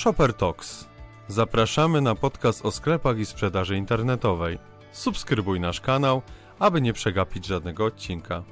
Shopper Talks. Zapraszamy na podcast o sklepach i sprzedaży internetowej. Subskrybuj nasz kanał, aby nie przegapić żadnego odcinka.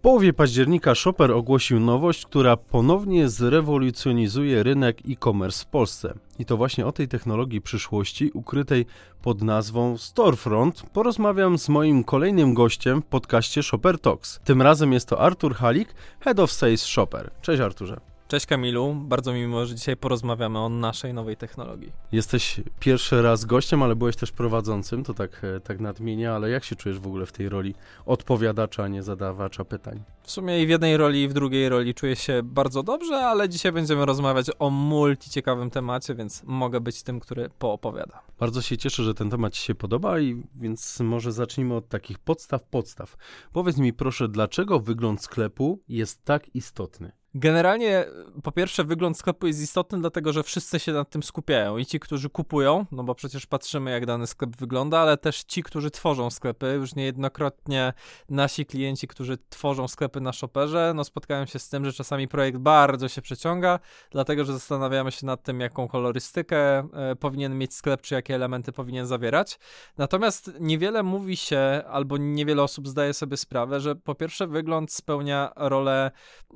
Połowie października Shopper ogłosił nowość, która ponownie zrewolucjonizuje rynek e-commerce w Polsce. I to właśnie o tej technologii przyszłości, ukrytej pod nazwą Storefront, porozmawiam z moim kolejnym gościem w podcaście Shopper Talks. Tym razem jest to Artur Halik, Head of Sales Shopper. Cześć Arturze. Cześć Kamilu, bardzo mi miło, że dzisiaj porozmawiamy o naszej nowej technologii. Jesteś pierwszy raz gościem, ale byłeś też prowadzącym, to tak, e, tak nadmienię, ale jak się czujesz w ogóle w tej roli odpowiadacza, a nie zadawacza pytań? W sumie i w jednej roli, i w drugiej roli czuję się bardzo dobrze, ale dzisiaj będziemy rozmawiać o multi ciekawym temacie, więc mogę być tym, który poopowiada. Bardzo się cieszę, że ten temat Ci się podoba, i więc może zacznijmy od takich podstaw, podstaw. Powiedz mi proszę, dlaczego wygląd sklepu jest tak istotny? Generalnie, po pierwsze, wygląd sklepu jest istotny, dlatego że wszyscy się nad tym skupiają. I ci, którzy kupują, no bo przecież patrzymy, jak dany sklep wygląda, ale też ci, którzy tworzą sklepy. Już niejednokrotnie nasi klienci, którzy tworzą sklepy na shopperze, no spotkają się z tym, że czasami projekt bardzo się przeciąga, dlatego że zastanawiamy się nad tym, jaką kolorystykę e, powinien mieć sklep, czy jakie elementy powinien zawierać. Natomiast niewiele mówi się, albo niewiele osób zdaje sobie sprawę, że po pierwsze, wygląd spełnia rolę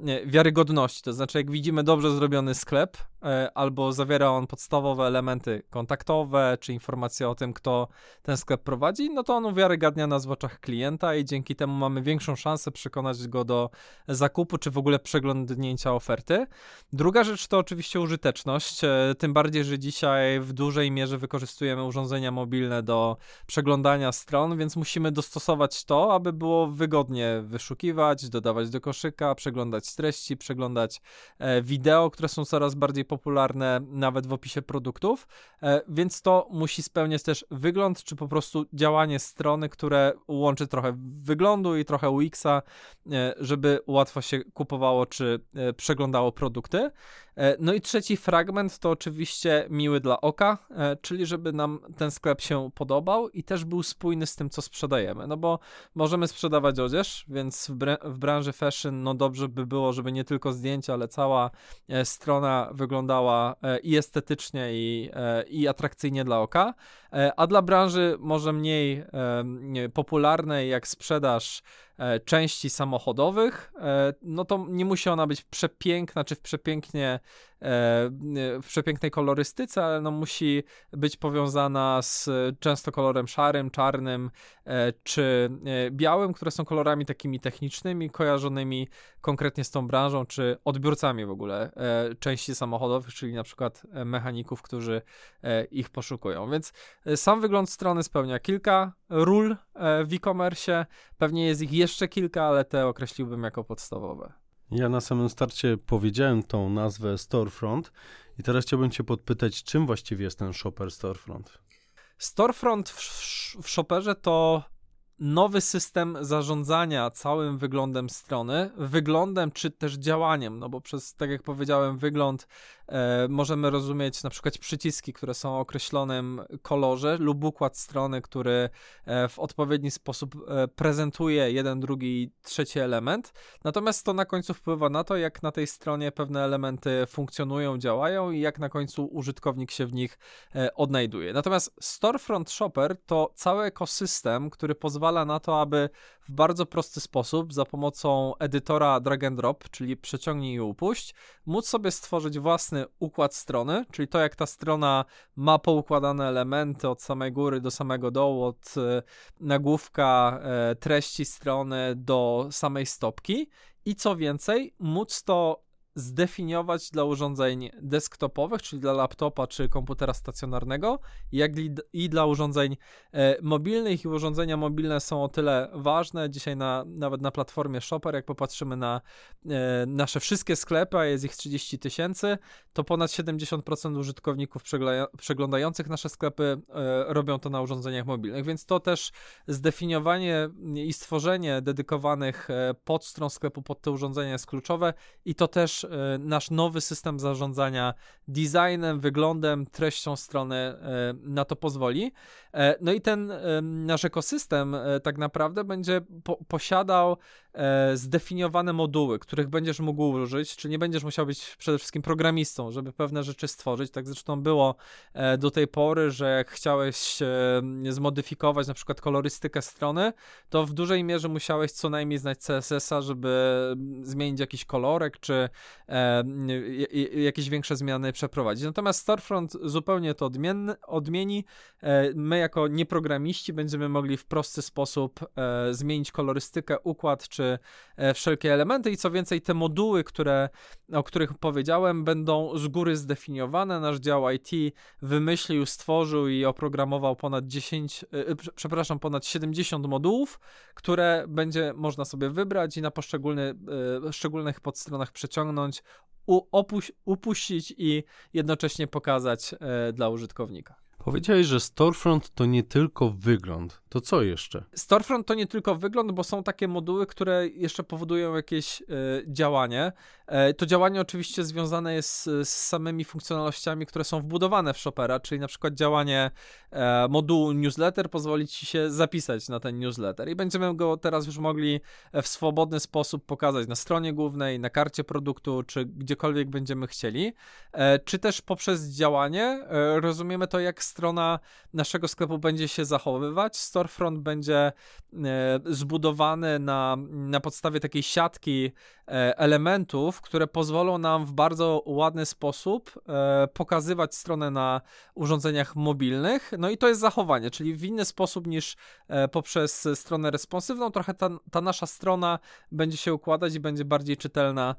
e, wiarygodności godności. To znaczy, jak widzimy dobrze zrobiony sklep, albo zawiera on podstawowe elementy kontaktowe, czy informacje o tym, kto ten sklep prowadzi, no to on uwiarygadnia nas w oczach klienta i dzięki temu mamy większą szansę przekonać go do zakupu, czy w ogóle przeglądnięcia oferty. Druga rzecz to oczywiście użyteczność, e, tym bardziej, że dzisiaj w dużej mierze wykorzystujemy urządzenia mobilne do przeglądania stron, więc musimy dostosować to, aby było wygodnie wyszukiwać, dodawać do koszyka, przeglądać treści, przeglądać przeglądać e, wideo, które są coraz bardziej popularne nawet w opisie produktów, e, więc to musi spełniać też wygląd, czy po prostu działanie strony, które łączy trochę wyglądu i trochę UX-a, e, żeby łatwo się kupowało czy przeglądało produkty. No i trzeci fragment to oczywiście miły dla oka, czyli żeby nam ten sklep się podobał i też był spójny z tym, co sprzedajemy. No bo możemy sprzedawać odzież, więc w, w branży fashion no dobrze by było, żeby nie tylko zdjęcia, ale cała e, strona wyglądała e, i estetycznie, i, e, i atrakcyjnie dla oka. A dla branży może mniej popularnej, jak sprzedaż E, części samochodowych, e, no to nie musi ona być przepiękna, czy w przepięknie e, w przepięknej kolorystyce, ale no musi być powiązana z często kolorem szarym, czarnym czy białym, które są kolorami takimi technicznymi, kojarzonymi konkretnie z tą branżą, czy odbiorcami w ogóle części samochodowych, czyli na przykład mechaników, którzy ich poszukują. Więc sam wygląd strony spełnia kilka ról w e-commerce, pewnie jest ich jeszcze kilka, ale te określiłbym jako podstawowe. Ja na samym starcie powiedziałem tą nazwę Storefront i teraz chciałbym Cię podpytać, czym właściwie jest ten shopper Storefront? Storefront w, w shopperze to nowy system zarządzania całym wyglądem strony, wyglądem czy też działaniem, no bo przez, tak jak powiedziałem, wygląd możemy rozumieć na przykład przyciski, które są o określonym kolorze lub układ strony, który e, w odpowiedni sposób e, prezentuje jeden, drugi, trzeci element. Natomiast to na końcu wpływa na to, jak na tej stronie pewne elementy funkcjonują, działają i jak na końcu użytkownik się w nich e, odnajduje. Natomiast Storefront Shopper to cały ekosystem, który pozwala na to, aby w bardzo prosty sposób za pomocą edytora drag and drop, czyli przeciągnij i upuść, móc sobie stworzyć własny układ strony, czyli to jak ta strona ma poukładane elementy od samej góry do samego dołu, od e, nagłówka e, treści strony do samej stopki i co więcej, móc to zdefiniować dla urządzeń desktopowych, czyli dla laptopa czy komputera stacjonarnego, jak i dla urządzeń e, mobilnych. I urządzenia mobilne są o tyle ważne dzisiaj na, nawet na platformie Shopper, jak popatrzymy na e, nasze wszystkie sklepy, a jest ich 30 tysięcy, to ponad 70% użytkowników przeglądających nasze sklepy e, robią to na urządzeniach mobilnych, więc to też zdefiniowanie i stworzenie dedykowanych podstron sklepu pod te urządzenia jest kluczowe i to też E, nasz nowy system zarządzania designem, wyglądem, treścią strony e, na to pozwoli. E, no i ten nasz ekosystem tak naprawdę będzie po posiadał e, zdefiniowane moduły, których będziesz mógł użyć, czy nie będziesz musiał być przede wszystkim programistą, żeby pewne rzeczy stworzyć. Tak zresztą było e, do tej pory, że jak chciałeś e, zmodyfikować na przykład kolorystykę strony, to w dużej mierze musiałeś co najmniej znać CSS-a, żeby zmienić jakiś kolorek, czy e, jakieś większe zmiany przeprowadzić. Natomiast Storefront zupełnie to odmieni. My jako nieprogramiści będziemy mogli w prosty sposób zmienić kolorystykę, układ czy e, wszelkie elementy i co więcej te moduły, które, o których powiedziałem będą z góry zdefiniowane. Nasz dział IT wymyślił, stworzył i oprogramował ponad 10, przepraszam, ponad 70 modułów, które będzie można sobie wybrać i na poszczególnych podstronach przeciągnąć, upuś, upuścić i jednocześnie pokazać e, dla użytkownika. Powiedziałeś, że storefront to nie tylko wygląd. To co jeszcze? Storefront to nie tylko wygląd, bo są takie moduły, które jeszcze powodują jakieś y, działanie. E, to działanie oczywiście związane jest z, z, samymi funkcjonalnościami, które są wbudowane w Shopera, czyli na przykład działanie e, modułu newsletter pozwoli ci się zapisać na ten newsletter i będziemy go teraz już mogli w swobodny sposób pokazać na stronie głównej, na karcie produktu, czy gdziekolwiek będziemy chcieli. Czy też poprzez działanie rozumiemy to, jak strona naszego sklepu będzie się zachowywać. Storefront będzie e, zbudowany na, na podstawie takiej siatki e, elementów, które pozwolą nam w bardzo ładny sposób e, pokazywać stronę na urządzeniach mobilnych. No i to jest zachowanie, czyli w inny sposób niż poprzez stronę responsywną. Trochę ta, ta nasza strona będzie się układać i będzie bardziej czytelna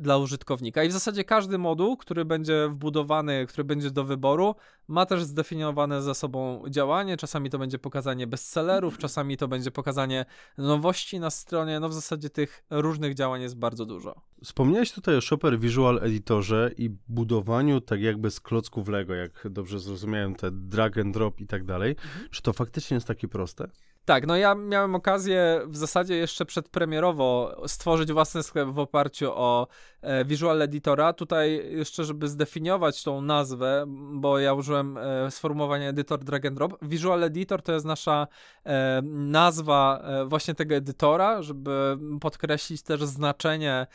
dla użytkownika. I w zasadzie każdy moduł, który będzie wbudowany, który będzie do wyboru, ma też zdefiniowane za sobą działanie. Czasami to będzie pokazanie bestsellerów, czasami to będzie pokazanie nowości na stronie. No w zasadzie tych różnych działań jest bardzo dużo. Wspomniałeś tutaj o Shopper Visual Editorze i budowaniu tak jakby z klocków Lego, jak dobrze zrozumiałem, te drag and drop i tak dalej. Mhm. Czy to faktycznie jest takie proste? Tak, no ja miałem okazję w zasadzie jeszcze przedpremierowo stworzyć własny sklep w oparciu o e, Visual Editora. Tutaj jeszcze, żeby zdefiniować tą nazwę, bo ja użyłem e, sformułowania edytor drag and drop. Visual Editor to jest nasza e, nazwa właśnie tego edytora, żeby podkreślić też znaczenie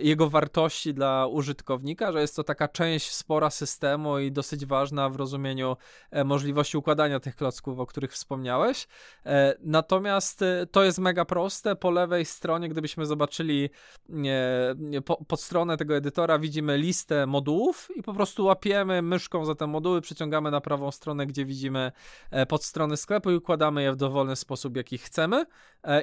jego wartości dla użytkownika, że jest to taka część spora systemu i dosyć ważna w rozumieniu e, możliwości układania tych klocków, o których wspomniałeś. E, natomiast to jest mega proste. Po lewej stronie, gdybyśmy zobaczyli pod stronę tego edytora, widzimy listę modułów i po prostu łapiemy myszką za te moduły, przyciągamy na prawą stronę, gdzie widzimy podstrony sklepu i układamy je w dowolny sposób, jaki chcemy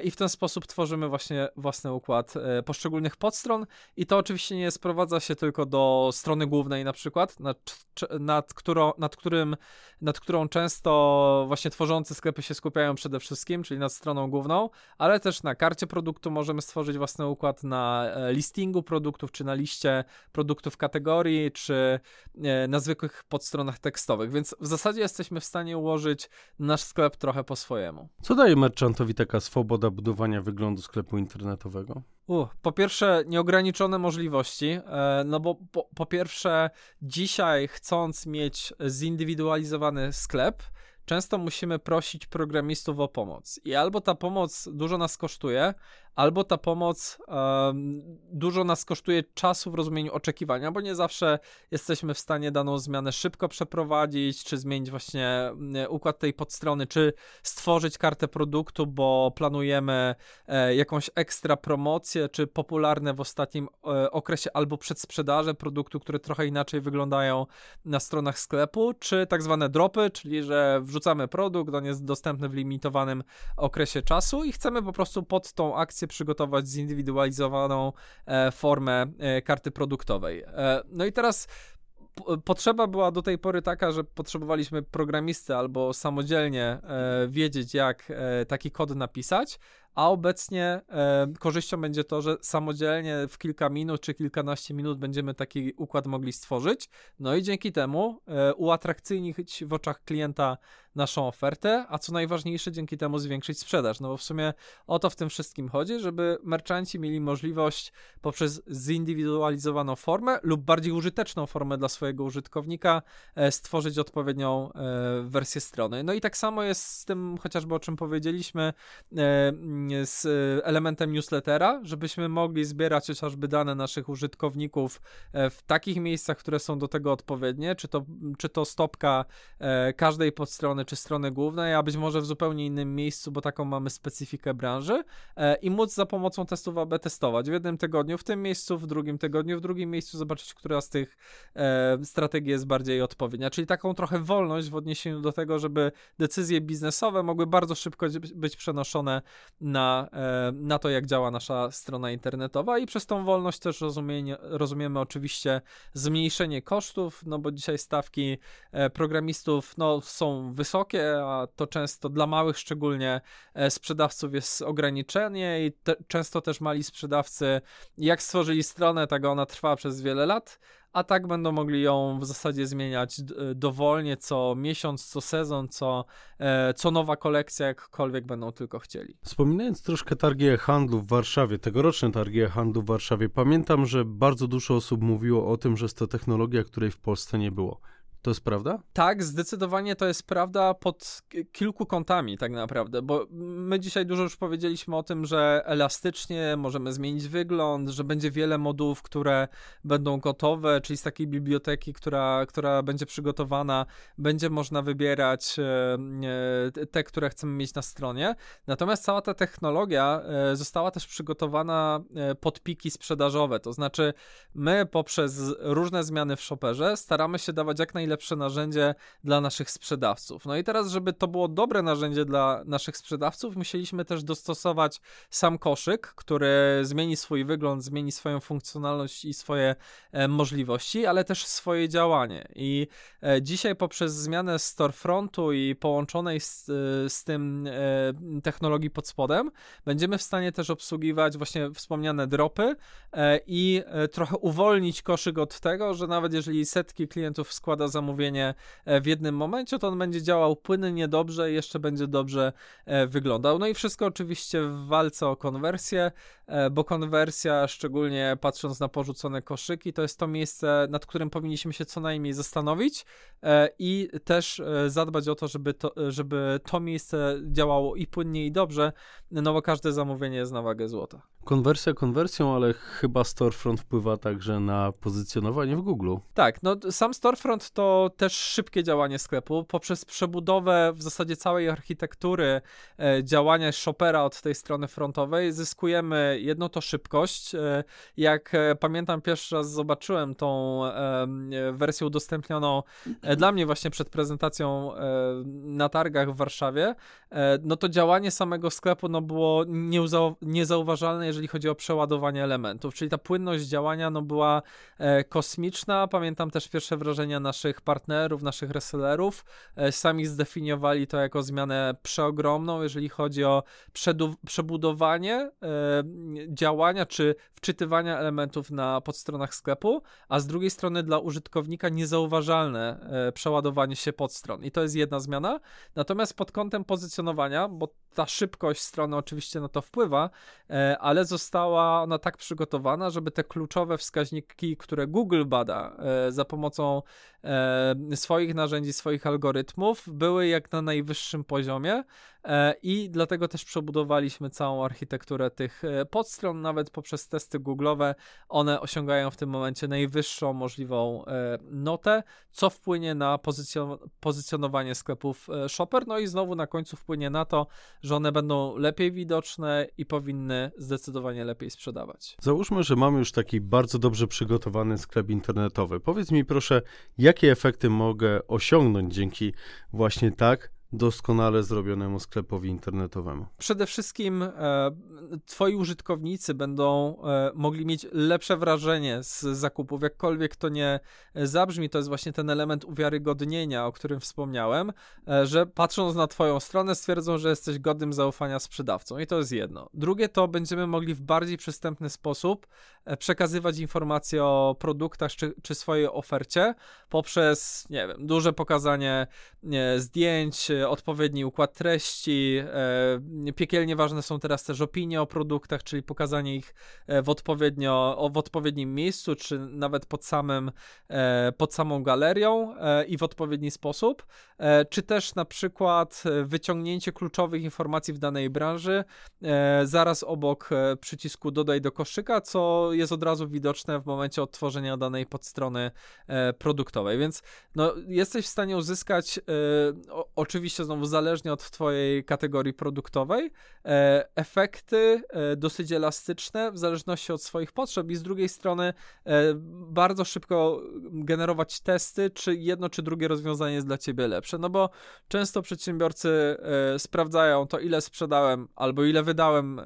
i w ten sposób tworzymy właśnie własny układ poszczególnych podstron stron i to oczywiście nie sprowadza się tylko do strony głównej na przykład, nad, nad, którą, nad, którym, nad którą często właśnie tworzący sklepy się skupiają przede wszystkim, czyli nad stroną główną, ale też na karcie produktu możemy stworzyć własny układ na e, listingu produktów, czy na liście produktów kategorii, czy e, na zwykłych podstronach tekstowych, więc w zasadzie jesteśmy w stanie ułożyć nasz sklep trochę po swojemu. Co daje merchantowi taka swoboda budowania wyglądu sklepu internetowego? Po pierwsze, nieograniczone możliwości, e, no bo po, po pierwsze, dzisiaj chcąc mieć zindywidualizowany sklep, często musimy prosić programistów o pomoc. I albo ta pomoc dużo nas kosztuje, albo ta pomoc um, dużo nas kosztuje czasu w rozumieniu oczekiwania, bo nie zawsze jesteśmy w stanie daną zmianę szybko przeprowadzić, czy zmienić właśnie mm, układ tej podstrony, czy stworzyć kartę produktu, bo planujemy e, jakąś ekstra promocję, czy popularne w ostatnim e, okresie albo przedsprzedaże produktu, które trochę inaczej wyglądają na stronach sklepu, czy tak zwane dropy, czyli że wrzucamy produkt, on jest dostępny w limitowanym okresie czasu i chcemy po prostu pod tą akcję przygotować zindywidualizowaną e, formę e, karty produktowej. E, no i teraz potrzeba była do tej pory taka, że potrzebowaliśmy programisty albo samodzielnie wiedzieć, jak taki kod napisać, a obecnie e, korzyścią będzie to, że samodzielnie w kilka minut czy kilkanaście minut będziemy taki układ mogli stworzyć. No i dzięki temu e, uatrakcyjnić w oczach klienta naszą ofertę, a co najważniejsze, dzięki temu zwiększyć sprzedaż. No bo w sumie o to w tym wszystkim chodzi, żeby merchanci mieli możliwość poprzez zindywidualizowaną formę lub bardziej użyteczną formę dla swojego użytkownika e, stworzyć odpowiednią e, wersję strony. No i tak samo jest z tym chociażby o czym powiedzieliśmy e, z elementem newslettera, żebyśmy mogli zbierać chociażby dane naszych użytkowników w takich miejscach, które są do tego odpowiednie, czy to, czy to stopka każdej podstrony, czy strony głównej, a być może w zupełnie innym miejscu, bo taką mamy specyfikę branży i móc za pomocą testów AB testować. W jednym tygodniu w tym miejscu, w drugim tygodniu w drugim miejscu, zobaczyć, która z tych strategii jest bardziej odpowiednia, czyli taką trochę wolność w odniesieniu do tego, żeby decyzje biznesowe mogły bardzo szybko być przenoszone na, e, na to, jak działa nasza strona internetowa i przez tą wolność też rozumienie, rozumiemy oczywiście zmniejszenie kosztów, no bo dzisiaj stawki e, programistów no, są wysokie, a to często dla małych szczególnie e, sprzedawców jest ograniczenie i te, często też mali sprzedawcy, jak stworzyli stronę, tak ona trwa przez wiele lat, a tak będą mogli ją w zasadzie zmieniać dowolnie co miesiąc, co sezon, co, e, co nowa kolekcja, jakkolwiek będą tylko chcieli. Wspominając troszkę targi e-handlu w Warszawie, tegoroczne targi e-handlu w Warszawie, pamiętam, że bardzo dużo osób mówiło o tym, że jest to technologia, której w Polsce nie było. To jest prawda? Tak, zdecydowanie to jest prawda pod kilku kątami, tak naprawdę, bo my dzisiaj dużo już powiedzieliśmy o tym, że elastycznie możemy zmienić wygląd, że będzie wiele modułów, które będą gotowe, czyli z takiej biblioteki, która, która będzie przygotowana, będzie można wybierać e, te, które chcemy mieć na stronie. Natomiast cała ta technologia e, została też przygotowana e, pod piki sprzedażowe, to znaczy my poprzez różne zmiany w shopperze staramy się dawać jak najlepiej najlepsze narzędzie dla naszych sprzedawców. No i teraz, żeby to było dobre narzędzie dla naszych sprzedawców, musieliśmy też dostosować sam koszyk, który zmieni swój wygląd, zmieni swoją funkcjonalność i swoje e, możliwości, ale też swoje działanie. I e, dzisiaj poprzez zmianę storefrontu i połączonej z, e, z tym e, technologii pod spodem, będziemy w stanie też obsługiwać właśnie wspomniane dropy e, i e, trochę uwolnić koszyk od tego, że nawet jeżeli setki klientów składa zamówienie e, w jednym momencie, to on będzie działał płynnie, dobrze i jeszcze będzie dobrze e, wyglądał. No i wszystko oczywiście w walce o konwersję, e, bo konwersja, szczególnie patrząc na porzucone koszyki, to jest to miejsce, nad którym powinniśmy się co najmniej zastanowić i też zadbać o to, żeby to, żeby to miejsce działało i płynnie i dobrze, no bo każde zamówienie jest na wagę złota. Konwersja konwersją, ale chyba storefront wpływa także na pozycjonowanie w Google. Tak, no sam storefront to też szybkie działanie sklepu poprzez przebudowę w zasadzie całej architektury e, działania shopera od tej strony frontowej zyskujemy jedno to szybkość. E, jak e, pamiętam pierwszy raz zobaczyłem tą wersję udostępnioną e, dla mnie właśnie przed prezentacją na targach w Warszawie, no to działanie samego sklepu no było niezauważalne, jeżeli chodzi o przeładowanie elementów, czyli ta płynność działania no, była kosmiczna. Pamiętam też pierwsze wrażenia naszych partnerów, naszych resellerów. E, sami zdefiniowali to jako zmianę przeogromną, jeżeli chodzi o przebudowanie e, działania czy wczytywania elementów na podstronach sklepu, a z drugiej strony dla użytkownika niezauważalne e, przeładowanie się podstron. I to jest jedna zmiana. Natomiast pod kątem pozycjonowania, bo ta szybkość strony oczywiście na to wpływa, ale została ona tak przygotowana, żeby te kluczowe wskaźniki, które Google bada za pomocą e, swoich narzędzi, swoich algorytmów, były jak na najwyższym poziomie i dlatego też przebudowaliśmy całą architekturę tych podstron, nawet poprzez testy Google'owe. One osiągają w tym momencie najwyższą możliwą notę, co wpłynie na pozycjon pozycjonowanie sklepów Shopper, no i znowu na końcu wpłynie na to, że one będą lepiej widoczne i powinny zdecydowanie lepiej sprzedawać. Załóżmy, że mamy już taki bardzo dobrze przygotowany sklep internetowy. Powiedz mi proszę, jakie efekty mogę osiągnąć dzięki właśnie tak doskonale zrobionemu sklepowi internetowemu. Przede wszystkim e, twoi użytkownicy będą e, mogli mieć lepsze wrażenie z zakupów, jakkolwiek to nie zabrzmi, to jest właśnie ten element uwiarygodnienia, o którym wspomniałem, e, że patrząc na twoją stronę stwierdzą, że jesteś godnym zaufania sprzedawcą i to jest jedno. Drugie to będziemy mogli w bardziej przystępny sposób e, przekazywać informacje o produktach czy, czy swojej ofercie poprzez, nie wiem, duże pokazanie nie, zdjęć, odpowiedni układ treści. Piekielnie ważne są teraz też opinie o produktach, czyli pokazanie ich w, odpowiednio, w odpowiednim miejscu, czy nawet pod, samym, pod samą galerią i w odpowiedni sposób. Czy też na przykład wyciągnięcie kluczowych informacji w danej branży zaraz obok przycisku dodaj do koszyka, co jest od razu widoczne w momencie odtworzenia danej podstrony produktowej. Więc no, jesteś w stanie uzyskać, e, o, oczywiście znowu zależnie od twojej kategorii produktowej, e, efekty e, dosyć elastyczne w zależności od swoich potrzeb i z drugiej strony bardzo szybko generować testy, czy jedno czy drugie rozwiązanie jest dla ciebie lepsze, no bo często przedsiębiorcy sprawdzają to, ile sprzedałem albo ile wydałem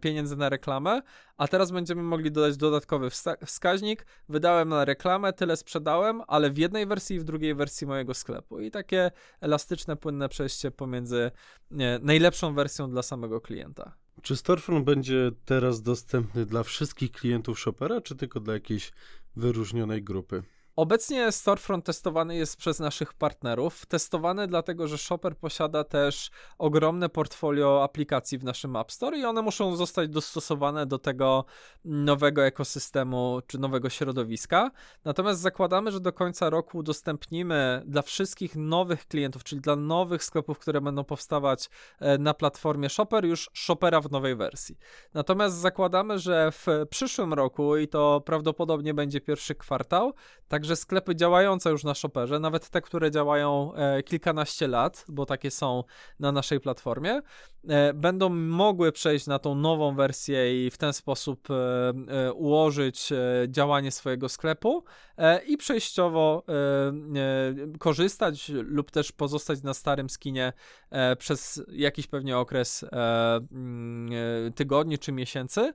pieniędzy na reklamę, a teraz będziemy mogli dodać dodatkowy wskaźnik. Wydałem na reklamę, tyle sprzedałem, ale w jednej wersji i w drugiej wersji mojego sklepu. I takie elastyczne, płynne przejście pomiędzy nie, najlepszą wersją dla samego klienta. Czy Storefront będzie teraz dostępny dla wszystkich klientów Shopera, czy tylko dla jakiejś wyróżnionej grupy? Obecnie Storefront testowany jest przez naszych partnerów. Testowany dlatego, że Shopper posiada też ogromne portfolio aplikacji w naszym App Store i one muszą zostać dostosowane do tego nowego ekosystemu czy nowego środowiska. Natomiast zakładamy, że do końca roku udostępnimy dla wszystkich nowych klientów, czyli dla nowych sklepów, które będą powstawać e, na platformie Shopper, już Shoppera w nowej wersji. Natomiast zakładamy, że w przyszłym roku, i to prawdopodobnie będzie pierwszy kwartał, także Także sklepy działające już na Shopperze, nawet te, które działają e, kilkanaście lat, bo takie są na naszej platformie, e, będą mogły przejść na tą nową wersję i w ten sposób e, ułożyć działanie swojego sklepu i przejściowo korzystać lub też pozostać na starym skinie przez jakiś pewnie okres mm, tygodni czy miesięcy.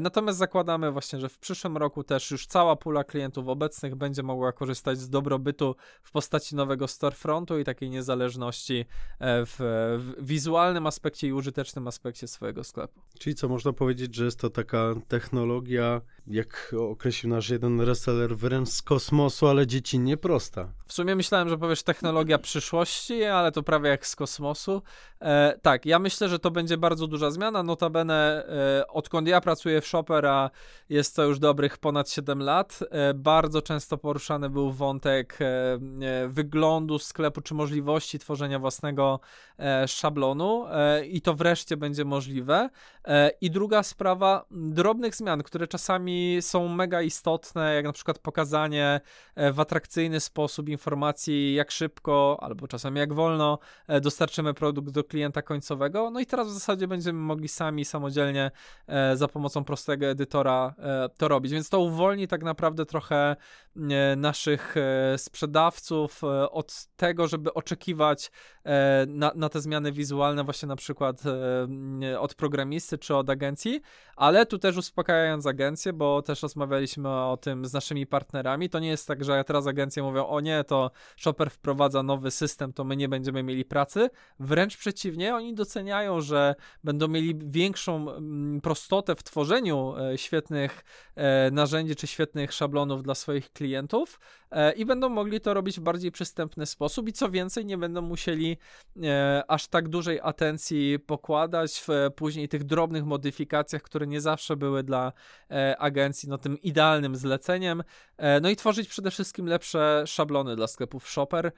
Natomiast zakładamy właśnie, że w przyszłym roku też już cała pula klientów obecnych będzie mogła korzystać z dobrobytu w postaci nowego storefrontu i takiej niezależności e, w, w wizualnym aspekcie i użytecznym aspekcie swojego sklepu. Czyli co, można powiedzieć, że jest to taka technologia, jak określił nasz jeden reseller, wręcz z kosmosu, ale dziecinnie prosta. W sumie myślałem, że powiesz technologia przyszłości, ale to prawie jak z kosmosu. E, tak, ja myślę, że to będzie bardzo duża zmiana. Notabene, e, odkąd ja pracuję w Shopper, a jest to już dobrych ponad 7 lat, e, bardzo często poruszany był wątek e, e, wyglądu sklepu, czy możliwości tworzenia własnego e, szablonu i to wreszcie będzie możliwe. I druga sprawa, drobnych zmian, które czasami są mega istotne, jak na przykład pokazanie w atrakcyjny sposób informacji, jak szybko albo czasami jak wolno dostarczymy produkt do klienta końcowego. No i teraz w zasadzie będziemy mogli sami samodzielnie za pomocą prostego edytora to robić, więc to uwolni tak naprawdę trochę naszych e, sprzedawców e, od tego, żeby oczekiwać e, na, na te zmiany wizualne, właśnie na przykład od programisty czy od agencji, ale tu też uspokajając agencję, bo też rozmawialiśmy o tym z naszymi partnerami. To nie jest tak, że teraz agencje mówią: O nie, to Shopper wprowadza nowy system, to my nie będziemy mieli pracy. Wręcz przeciwnie, oni doceniają, że będą mieli większą prostotę w tworzeniu świetnych narzędzi czy świetnych szablonów dla swoich klientów E, i będą mogli to robić w bardziej przystępny sposób i co więcej, nie będą musieli e, aż tak dużej atencji pokładać w później tych drobnych modyfikacjach, które nie zawsze były dla e, agencji no, tym idealnym zleceniem. No i tworzyć przede wszystkim lepsze szablony dla sklepów Shopper,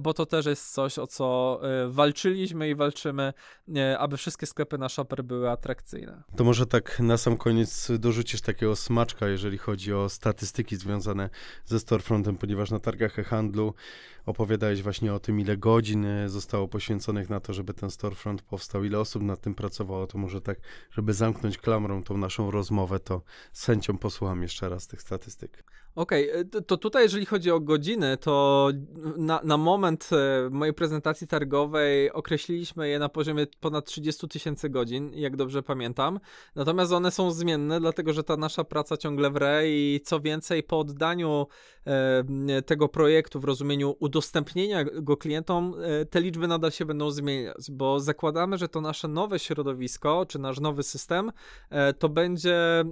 bo to też jest coś, o co walczyliśmy i walczymy, aby wszystkie sklepy na Shopper były atrakcyjne. To może tak na sam koniec dorzucisz takiego smaczka, jeżeli chodzi o statystyki związane ze storefrontem ponieważ na targach e-handlu opowiadałeś właśnie o tym, ile godzin e, zostało poświęconych na to, żeby ten storefront powstał, ile osób nad tym pracowało, to może tak, żeby zamknąć klamrą tą naszą rozmowę, to z chęcią posłucham jeszcze raz tych statystyk. Okej, okay, e, to tutaj jeżeli chodzi o godziny, to na, na moment e, mojej prezentacji targowej określiliśmy je na poziomie ponad 30 tysięcy godzin, jak dobrze pamiętam. Natomiast one są zmienne, dlatego że ta nasza praca ciągle wre i co więcej, po oddaniu tego projektu w rozumieniu udostępnienia go klientom, e, te liczby nadal się będą zmieniać, bo zakładamy, że to nasze nowe środowisko, czy nasz nowy system, e, to będzie e,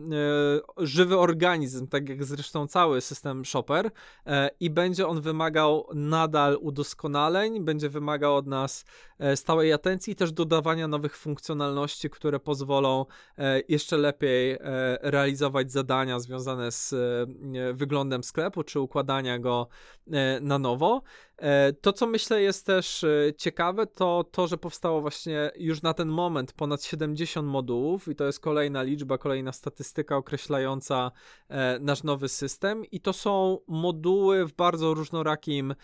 żywy organizm, tak jak zresztą cały system Shopper e, i będzie on wymagał nadal udoskonaleń, będzie wymagał od nas e, stałej atencji i też dodawania nowych funkcjonalności, które pozwolą e, jeszcze lepiej e, realizować zadania związane z e, wyglądem sklepu, czy układania go e, na nowo. E, to, co myślę jest też e, ciekawe, to to, że powstało właśnie już na ten moment ponad 70 modułów i to jest kolejna liczba, kolejna statystyka określająca e, nasz nowy system i to są moduły w bardzo różnorakim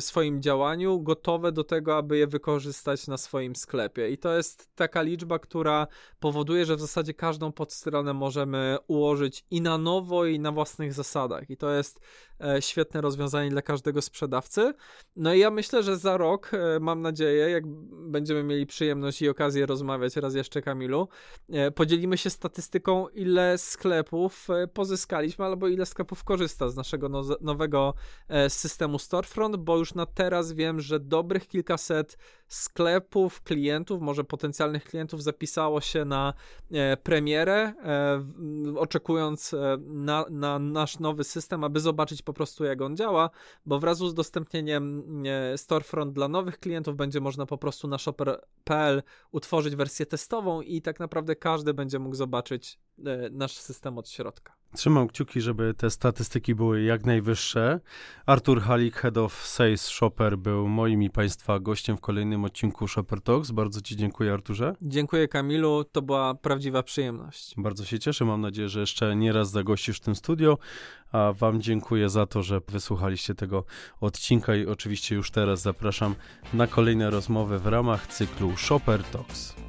swoim działaniu, gotowe do tego, aby je wykorzystać na swoim sklepie. I to jest taka liczba, która powoduje, że w zasadzie każdą podstronę możemy ułożyć i na nowo, i na własnych zasadach. I to jest świetne rozwiązanie dla każdego sprzedawcy no i ja myślę, że za rok, e, mam nadzieję, jak będziemy mieli przyjemność i okazję rozmawiać raz jeszcze, Kamilu, e, podzielimy się statystyką, ile sklepów e, pozyskaliśmy, albo ile sklepów korzysta z naszego nowego systemu Storefront, bo już na teraz wiem, że dobrych kilkaset sklepów, klientów, może potencjalnych klientów zapisało się na premierę, oczekując na, na nasz nowy system, aby zobaczyć po prostu, jak on działa, bo wraz z udostępnieniem udostępnieniem storefront dla nowych klientów będzie można po prostu na shopper.pl utworzyć wersję testową i tak naprawdę każdy będzie mógł zobaczyć e, nasz system od środka. Trzymam kciuki, żeby te statystyki były jak najwyższe. Artur Halik, Head of Sales Shopper, był moim i Państwa gościem w kolejnym odcinku Shopper Talks. Bardzo Ci dziękuję, Arturze. Dziękuję, Kamilu. To była prawdziwa przyjemność. Bardzo się cieszę. Mam nadzieję, że jeszcze nie raz zagościsz w tym studio. A Wam dziękuję za to, że wysłuchaliście tego odcinka i oczywiście już teraz zapraszam na kolejne rozmowy w ramach cyklu Shopper Talks.